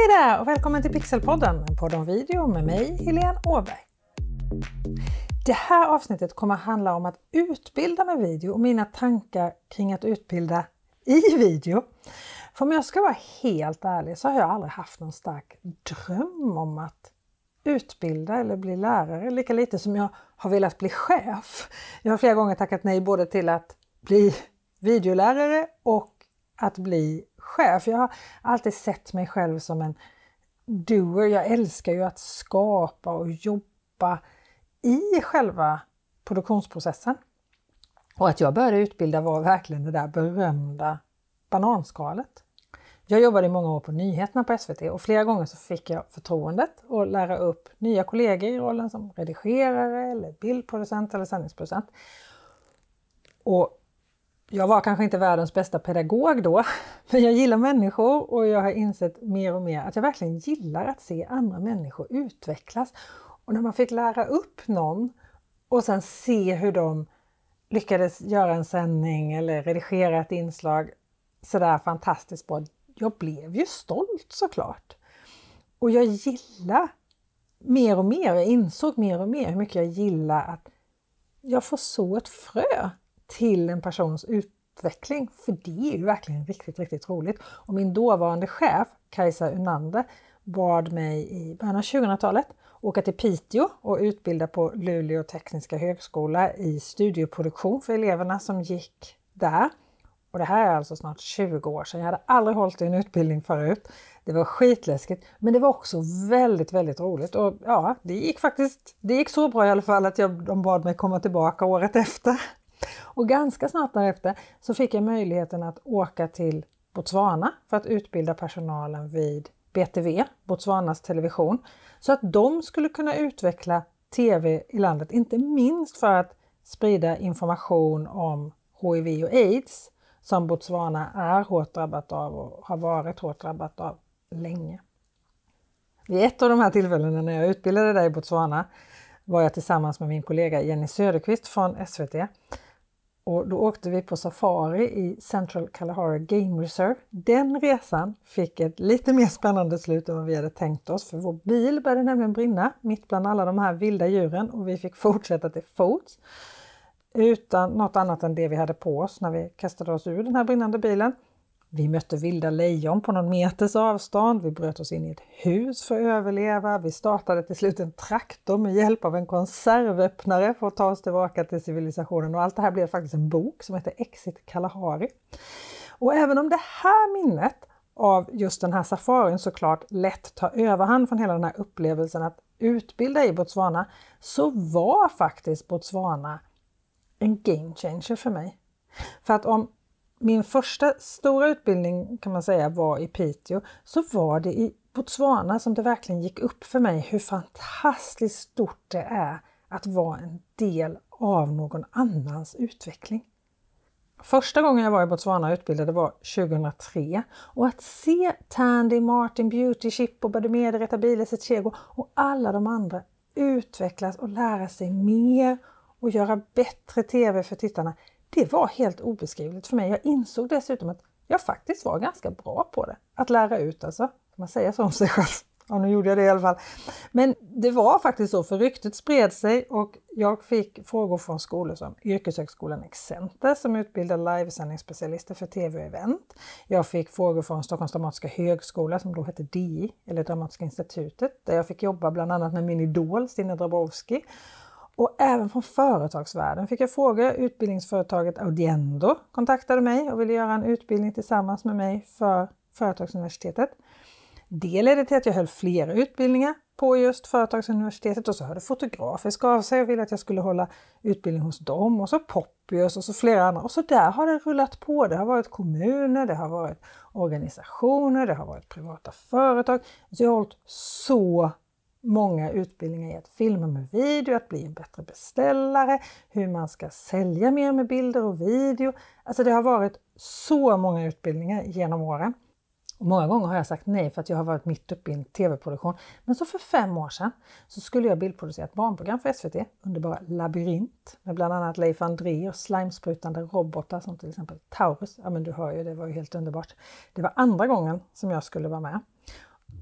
Hej där och välkommen till Pixelpodden, en podd om video med mig, Helene Åberg. Det här avsnittet kommer att handla om att utbilda med video och mina tankar kring att utbilda i video. För om jag ska vara helt ärlig så har jag aldrig haft någon stark dröm om att utbilda eller bli lärare, lika lite som jag har velat bli chef. Jag har flera gånger tackat nej både till att bli videolärare och att bli chef. Jag har alltid sett mig själv som en doer. Jag älskar ju att skapa och jobba i själva produktionsprocessen. Och att jag började utbilda var verkligen det där berömda bananskalet. Jag jobbade i många år på nyheterna på SVT och flera gånger så fick jag förtroendet att lära upp nya kollegor i rollen som redigerare eller bildproducent eller sändningsproducent. Och jag var kanske inte världens bästa pedagog då, men jag gillar människor och jag har insett mer och mer att jag verkligen gillar att se andra människor utvecklas. Och när man fick lära upp någon och sen se hur de lyckades göra en sändning eller redigera ett inslag sådär fantastiskt bra. Jag blev ju stolt såklart. Och jag gillar mer och mer, jag insåg mer och mer hur mycket jag gillar att jag får så ett frö till en persons utveckling. För det är ju verkligen riktigt, riktigt roligt. Och min dåvarande chef Kajsa Unander bad mig i början av 2000-talet åka till Piteå och utbilda på Luleå tekniska högskola i studioproduktion för eleverna som gick där. Och det här är alltså snart 20 år sedan. Jag hade aldrig hållit i en utbildning förut. Det var skitläskigt, men det var också väldigt, väldigt roligt. Och ja, det gick faktiskt, det gick så bra i alla fall att jag, de bad mig komma tillbaka året efter. Och ganska snart därefter så fick jag möjligheten att åka till Botswana för att utbilda personalen vid BTV, Botswanas television, så att de skulle kunna utveckla TV i landet, inte minst för att sprida information om HIV och AIDS som Botswana är hårt drabbat av och har varit hårt drabbat av länge. Vid ett av de här tillfällena när jag utbildade där i Botswana var jag tillsammans med min kollega Jenny Söderqvist från SVT och då åkte vi på safari i Central Kalahari Game Reserve. Den resan fick ett lite mer spännande slut än vad vi hade tänkt oss för vår bil började nämligen brinna mitt bland alla de här vilda djuren och vi fick fortsätta till fots utan något annat än det vi hade på oss när vi kastade oss ur den här brinnande bilen. Vi mötte vilda lejon på någon meters avstånd. Vi bröt oss in i ett hus för att överleva. Vi startade till slut en traktor med hjälp av en konservöppnare för att ta oss tillbaka till civilisationen. Och allt det här blev faktiskt en bok som heter Exit Kalahari. Och även om det här minnet av just den här safarin såklart lätt tar överhand från hela den här upplevelsen att utbilda i Botswana, så var faktiskt Botswana en game changer för mig. För att om min första stora utbildning kan man säga var i Piteå, så var det i Botswana som det verkligen gick upp för mig hur fantastiskt stort det är att vara en del av någon annans utveckling. Första gången jag var i Botswana och utbildade var 2003 och att se Tandy, Martin, Beauty, Chippo, Bademede, Retabile, Setchego och alla de andra utvecklas och lära sig mer och göra bättre TV för tittarna, det var helt obeskrivligt för mig. Jag insåg dessutom att jag faktiskt var ganska bra på det. Att lära ut alltså. Kan man säga så om sig själv? Ja, nu gjorde jag det i alla fall. Men det var faktiskt så, för ryktet spred sig och jag fick frågor från skolor som Yrkeshögskolan Excenter som utbildar livesändningsspecialister för tv och event. Jag fick frågor från Stockholms Dramatiska Högskola som då hette DI, eller Dramatiska institutet, där jag fick jobba bland annat med min idol Stina Drabowski och även från företagsvärlden fick jag frågor. Utbildningsföretaget Audiendo kontaktade mig och ville göra en utbildning tillsammans med mig för Företagsuniversitetet. Det ledde till att jag höll flera utbildningar på just Företagsuniversitetet och så hörde Fotografiska av sig och ville att jag skulle hålla utbildning hos dem och så Poppius och så flera andra. Och så där har det rullat på. Det har varit kommuner, det har varit organisationer, det har varit privata företag. Så jag har hållit så många utbildningar i att filma med video, att bli en bättre beställare, hur man ska sälja mer med bilder och video. Alltså det har varit så många utbildningar genom åren. Och många gånger har jag sagt nej för att jag har varit mitt uppe i en tv-produktion. Men så för fem år sedan så skulle jag bildproducera ett barnprogram för SVT, underbara Labyrint, med bland annat Leif André och slimesprutande robotar som till exempel Taurus. Ja men du hör ju, det var ju helt underbart. Det var andra gången som jag skulle vara med.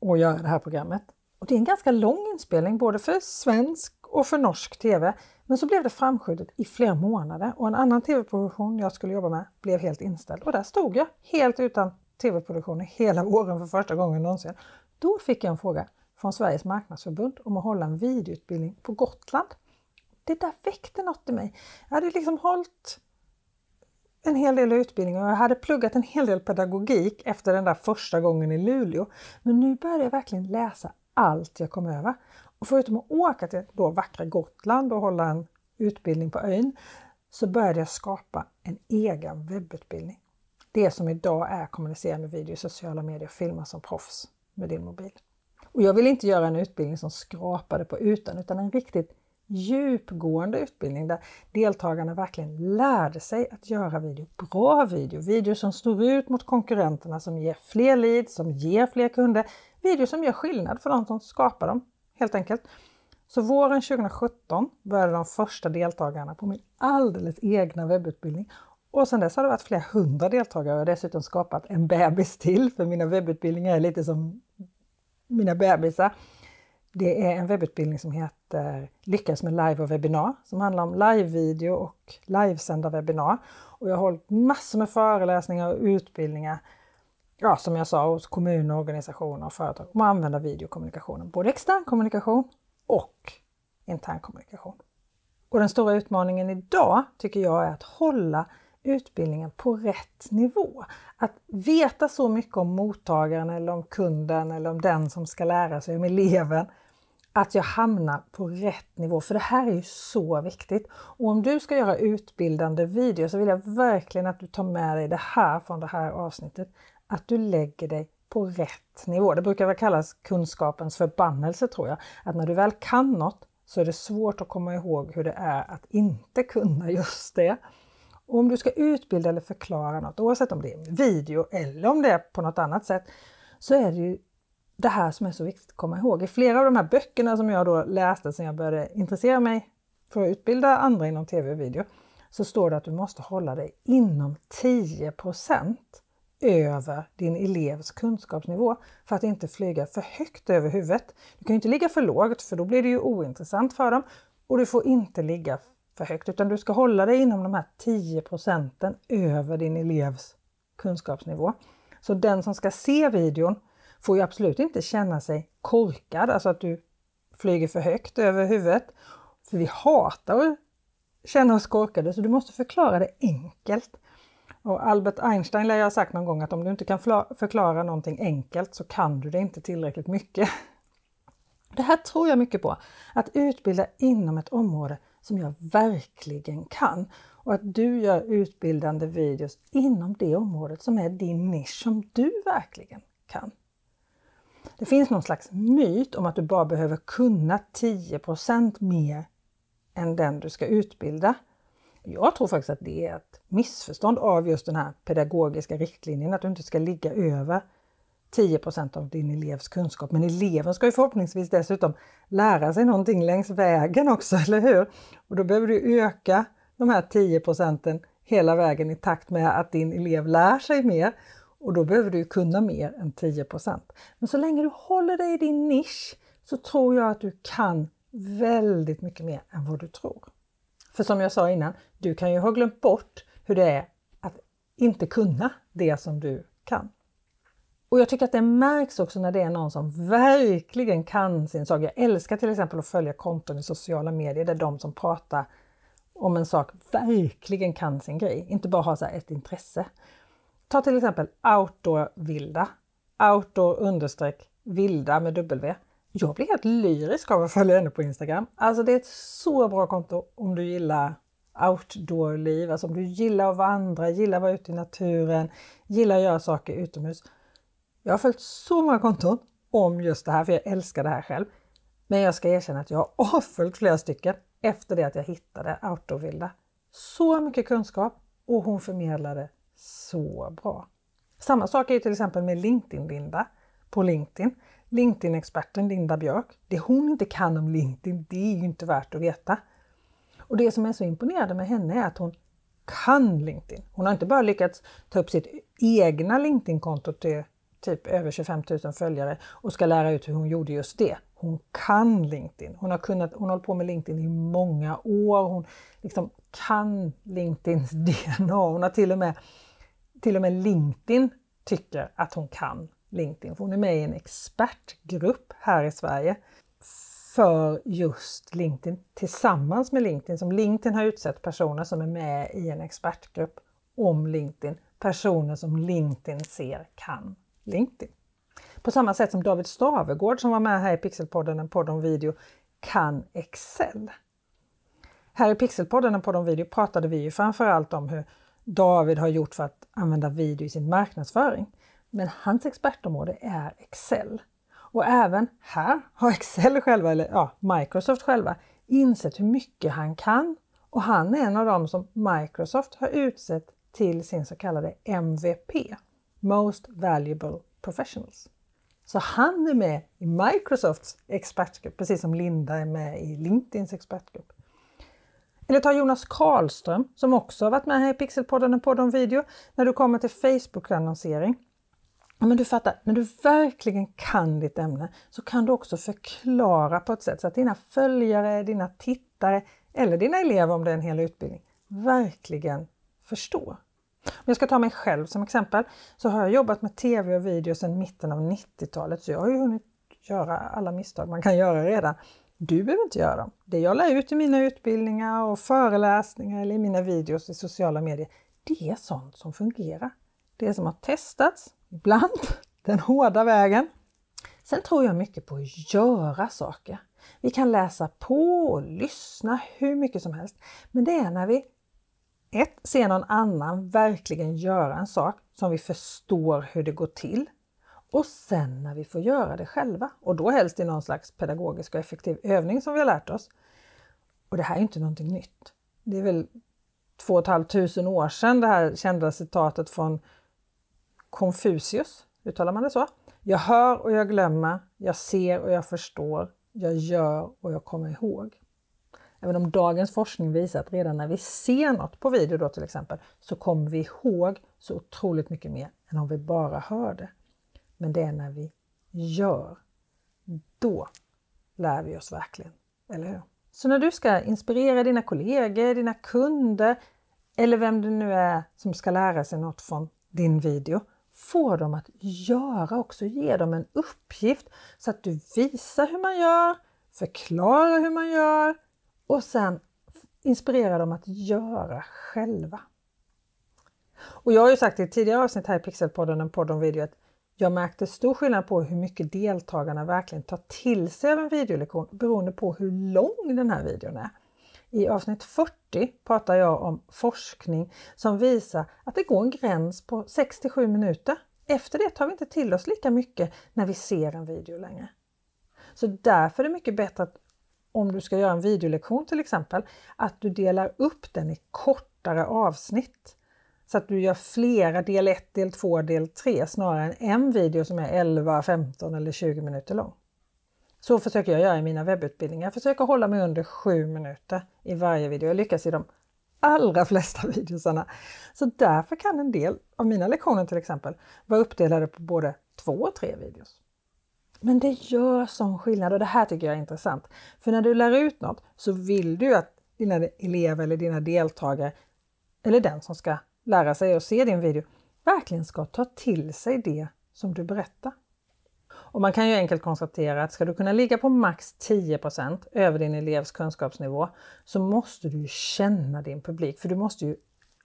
och göra det här programmet. Och det är en ganska lång inspelning både för svensk och för norsk TV. Men så blev det framskjutet i flera månader och en annan tv-produktion jag skulle jobba med blev helt inställd. Och där stod jag helt utan tv-produktion hela våren för första gången någonsin. Då fick jag en fråga från Sveriges marknadsförbund om att hålla en videoutbildning på Gotland. Det där väckte något i mig. Jag hade liksom hållit en hel del utbildning och jag hade pluggat en hel del pedagogik efter den där första gången i Luleå. Men nu började jag verkligen läsa allt jag kom över. Och förutom att åka till då vackra Gotland och hålla en utbildning på ön så började jag skapa en egen webbutbildning. Det som idag är kommunicera med video, sociala medier och filma som proffs med din mobil. Och jag vill inte göra en utbildning som skrapade på utan utan en riktigt djupgående utbildning där deltagarna verkligen lärde sig att göra video, bra video, video som står ut mot konkurrenterna, som ger fler leads, som ger fler kunder, videos som gör skillnad för de som skapar dem helt enkelt. Så våren 2017 började de första deltagarna på min alldeles egna webbutbildning och sedan dess har det varit flera hundra deltagare och dessutom skapat en bebis till, för mina webbutbildningar är lite som mina bebisar. Det är en webbutbildning som heter Lyckas med live och webbinar som handlar om live-video och livesända webbinar. Och jag har hållit massor med föreläsningar och utbildningar ja, som jag sa, hos kommuner, organisationer och företag om att använda videokommunikationen. Både extern kommunikation och intern kommunikation. Och den stora utmaningen idag tycker jag är att hålla utbildningen på rätt nivå. Att veta så mycket om mottagaren eller om kunden eller om den som ska lära sig, om eleven, att jag hamnar på rätt nivå. För det här är ju så viktigt. Och om du ska göra utbildande videor så vill jag verkligen att du tar med dig det här från det här avsnittet. Att du lägger dig på rätt nivå. Det brukar väl kallas kunskapens förbannelse tror jag. Att när du väl kan något så är det svårt att komma ihåg hur det är att inte kunna just det. Och om du ska utbilda eller förklara något, oavsett om det är video eller om det är på något annat sätt, så är det ju det här som är så viktigt att komma ihåg. I flera av de här böckerna som jag då läste sedan jag började intressera mig för att utbilda andra inom tv och video, så står det att du måste hålla dig inom 10 över din elevs kunskapsnivå för att inte flyga för högt över huvudet. Du kan inte ligga för lågt för då blir det ju ointressant för dem och du får inte ligga för högt utan du ska hålla dig inom de här 10 procenten över din elevs kunskapsnivå. Så den som ska se videon får ju absolut inte känna sig korkad, alltså att du flyger för högt över huvudet. För vi hatar att känna oss korkade så du måste förklara det enkelt. Och Albert Einstein lär jag ha sagt någon gång att om du inte kan förklara någonting enkelt så kan du det inte tillräckligt mycket. Det här tror jag mycket på, att utbilda inom ett område som jag verkligen kan och att du gör utbildande videos inom det området som är din nisch som du verkligen kan. Det finns någon slags myt om att du bara behöver kunna 10% mer än den du ska utbilda. Jag tror faktiskt att det är ett missförstånd av just den här pedagogiska riktlinjen, att du inte ska ligga över 10% av din elevs kunskap. Men eleven ska ju förhoppningsvis dessutom lära sig någonting längs vägen också, eller hur? Och då behöver du öka de här 10 procenten hela vägen i takt med att din elev lär sig mer. Och då behöver du kunna mer än 10% Men så länge du håller dig i din nisch så tror jag att du kan väldigt mycket mer än vad du tror. För som jag sa innan, du kan ju ha glömt bort hur det är att inte kunna det som du kan. Och jag tycker att det märks också när det är någon som verkligen kan sin sak. Jag älskar till exempel att följa konton i sociala medier där de som pratar om en sak verkligen kan sin grej, inte bara har så ett intresse. Ta till exempel outdoor-vilda, outdoor understreck vilda med W. Jag blir helt lyrisk av att följa henne på Instagram. Alltså det är ett så bra konto om du gillar outdoor-liv, alltså om du gillar att vandra, gillar att vara ute i naturen, gillar att göra saker utomhus. Jag har följt så många konton om just det här, för jag älskar det här själv. Men jag ska erkänna att jag har avföljt flera stycken efter det att jag hittade Outdoorvilda. Så mycket kunskap och hon förmedlade så bra. Samma sak är till exempel med LinkedIn-Linda på LinkedIn. LinkedIn-experten Linda Björk. Det hon inte kan om LinkedIn, det är ju inte värt att veta. Och det som är så imponerande med henne är att hon kan LinkedIn. Hon har inte bara lyckats ta upp sitt egna LinkedIn-konto till typ över 25 000 följare och ska lära ut hur hon gjorde just det. Hon kan LinkedIn. Hon har, kunnat, hon har hållit på med LinkedIn i många år. Hon liksom kan LinkedIns DNA. Hon har till och med, till och med LinkedIn tycker att hon kan LinkedIn. För hon är med i en expertgrupp här i Sverige för just LinkedIn tillsammans med LinkedIn. Som LinkedIn har utsett personer som är med i en expertgrupp om LinkedIn. Personer som LinkedIn ser kan LinkedIn. På samma sätt som David Stavegård som var med här i Pixelpodden, en podd om video, kan Excel. Här i Pixelpodden, en podd om video, pratade vi ju framförallt om hur David har gjort för att använda video i sin marknadsföring. Men hans expertområde är Excel. Och även här har Excel själva, eller ja, Microsoft själva, insett hur mycket han kan. Och han är en av dem som Microsoft har utsett till sin så kallade MVP, Most Valuable Professionals. Så han är med i Microsofts expertgrupp, precis som Linda är med i LinkedIns expertgrupp. Eller ta Jonas Karlström som också har varit med här i Pixelpodden, en podd om video, när du kommer till Facebook-annonsering. Men du fattar, när du verkligen kan ditt ämne så kan du också förklara på ett sätt så att dina följare, dina tittare eller dina elever om det är en hel utbildning verkligen förstår. Om jag ska ta mig själv som exempel så har jag jobbat med tv och video sedan mitten av 90-talet så jag har ju hunnit göra alla misstag man kan göra redan. Du behöver inte göra dem. Det jag lär ut i mina utbildningar och föreläsningar eller i mina videos i sociala medier, det är sånt som fungerar. Det som har testats, ibland den hårda vägen. Sen tror jag mycket på att göra saker. Vi kan läsa på och lyssna hur mycket som helst. Men det är när vi ett, ser någon annan verkligen göra en sak som vi förstår hur det går till. Och sen när vi får göra det själva och då helst i någon slags pedagogisk och effektiv övning som vi har lärt oss. Och det här är inte någonting nytt. Det är väl två och ett halvt tusen år sedan det här kända citatet från Konfucius, uttalar man det så? Jag hör och jag glömmer, jag ser och jag förstår, jag gör och jag kommer ihåg. Även om dagens forskning visar att redan när vi ser något på video då till exempel så kommer vi ihåg så otroligt mycket mer än om vi bara hör det. Men det är när vi gör, då lär vi oss verkligen, eller hur? Så när du ska inspirera dina kollegor, dina kunder eller vem det nu är som ska lära sig något från din video, få dem att göra också, ge dem en uppgift så att du visar hur man gör, förklarar hur man gör och sen inspirera dem att göra själva. Och jag har ju sagt i ett tidigare avsnitt här i Pixelpodden, en podd om video, att jag märkte stor skillnad på hur mycket deltagarna verkligen tar till sig av en videolektion beroende på hur lång den här videon är. I avsnitt 40 pratar jag om forskning som visar att det går en gräns på 6 7 minuter. Efter det tar vi inte till oss lika mycket när vi ser en video längre. Så därför är det mycket bättre att om du ska göra en videolektion till exempel, att du delar upp den i kortare avsnitt. Så att du gör flera del 1, del 2, del 3 snarare än en video som är 11, 15 eller 20 minuter lång. Så försöker jag göra i mina webbutbildningar. Jag försöker hålla mig under sju minuter i varje video. Jag lyckas i de allra flesta videosarna. Så därför kan en del av mina lektioner till exempel vara uppdelade på både två och tre videos. Men det gör sån skillnad och det här tycker jag är intressant. För när du lär ut något så vill du att dina elever eller dina deltagare eller den som ska lära sig och se din video verkligen ska ta till sig det som du berättar. Och man kan ju enkelt konstatera att ska du kunna ligga på max 10% över din elevs kunskapsnivå så måste du känna din publik för du måste ju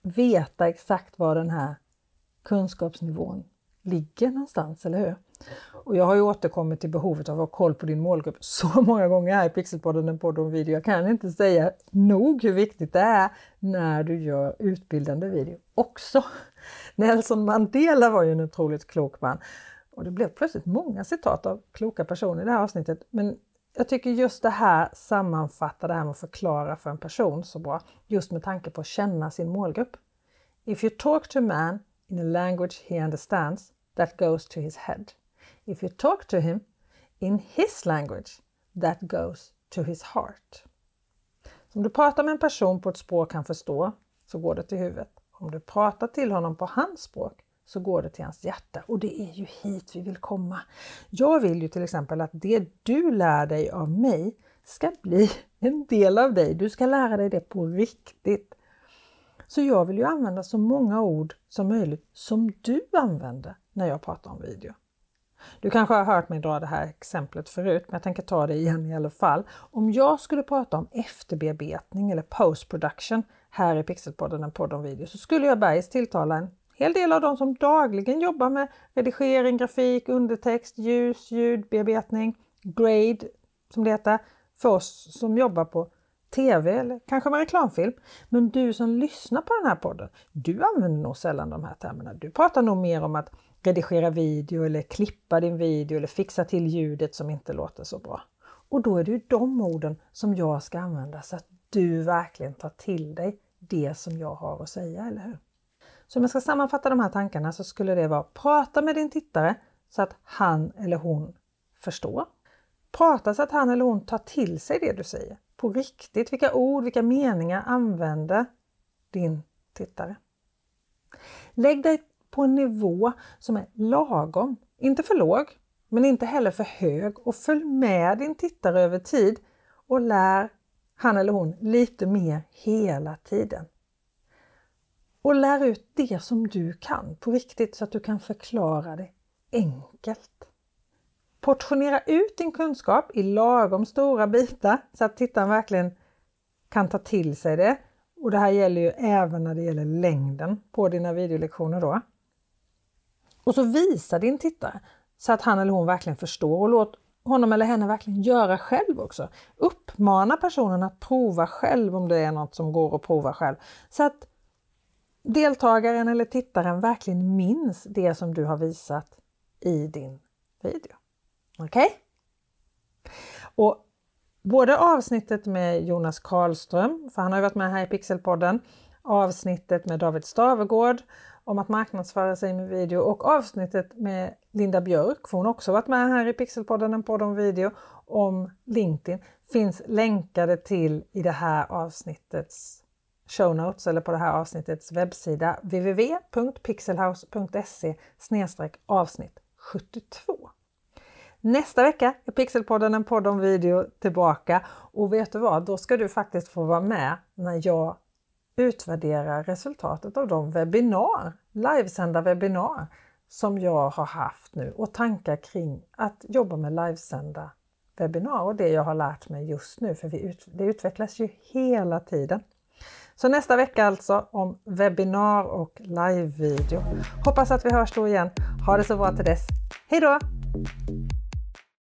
veta exakt var den här kunskapsnivån ligger någonstans, eller hur? Och jag har ju återkommit till behovet av att ha koll på din målgrupp så många gånger här i Pixelpodden, en podd om video. Jag kan inte säga nog hur viktigt det är när du gör utbildande video också. Nelson Mandela var ju en otroligt klok man. Och det blev plötsligt många citat av kloka personer i det här avsnittet. Men jag tycker just det här sammanfattar det här med att förklara för en person så bra. Just med tanke på att känna sin målgrupp. If you talk to a man in a language he understands, that goes to his head. If you talk to him in his language, that goes to his heart. om du pratar med en person på ett språk han förstår så går det till huvudet. Om du pratar till honom på hans språk så går det till hans hjärta och det är ju hit vi vill komma. Jag vill ju till exempel att det du lär dig av mig ska bli en del av dig. Du ska lära dig det på riktigt. Så jag vill ju använda så många ord som möjligt som du använder när jag pratar om video. Du kanske har hört mig dra det här exemplet förut, men jag tänker ta det igen i alla fall. Om jag skulle prata om efterbearbetning eller post production här i Pixelpodden, en podd om video, så skulle jag bergis tilltala en hel del av de som dagligen jobbar med redigering, grafik, undertext, ljus, ljudbearbetning, grade som det heter, för oss som jobbar på TV eller kanske med reklamfilm. Men du som lyssnar på den här podden, du använder nog sällan de här termerna. Du pratar nog mer om att redigera video eller klippa din video eller fixa till ljudet som inte låter så bra. Och då är det ju de orden som jag ska använda så att du verkligen tar till dig det som jag har att säga, eller hur? Så om jag ska sammanfatta de här tankarna så skulle det vara prata med din tittare så att han eller hon förstår. Prata så att han eller hon tar till sig det du säger. På riktigt, vilka ord, vilka meningar använder din tittare? Lägg dig på en nivå som är lagom, inte för låg, men inte heller för hög och följ med din tittare över tid och lär han eller hon lite mer hela tiden. Och lär ut det som du kan på riktigt så att du kan förklara det enkelt. Portionera ut din kunskap i lagom stora bitar så att tittaren verkligen kan ta till sig det. Och det här gäller ju även när det gäller längden på dina videolektioner då. Och så visa din tittare så att han eller hon verkligen förstår och låt honom eller henne verkligen göra själv också. Uppmana personen att prova själv om det är något som går att prova själv. Så att deltagaren eller tittaren verkligen minns det som du har visat i din video. Okej? Okay? Och både avsnittet med Jonas Karlström, för han har varit med här i Pixelpodden, avsnittet med David Stavegård om att marknadsföra sig med video och avsnittet med Linda Björk, för hon har också varit med här i Pixelpodden, en podd om video, om LinkedIn, finns länkade till i det här avsnittets show notes eller på det här avsnittets webbsida www.pixelhouse.se avsnitt 72. Nästa vecka är Pixelpodden en podd om video tillbaka och vet du vad, då ska du faktiskt få vara med när jag utvärderar resultatet av de webbinar, livesända webbinar som jag har haft nu och tankar kring att jobba med livesända webbinar och det jag har lärt mig just nu, för vi ut, det utvecklas ju hela tiden. Så nästa vecka alltså om webbinar och livevideo. Hoppas att vi hörs då igen. Ha det så bra till dess. Hej då!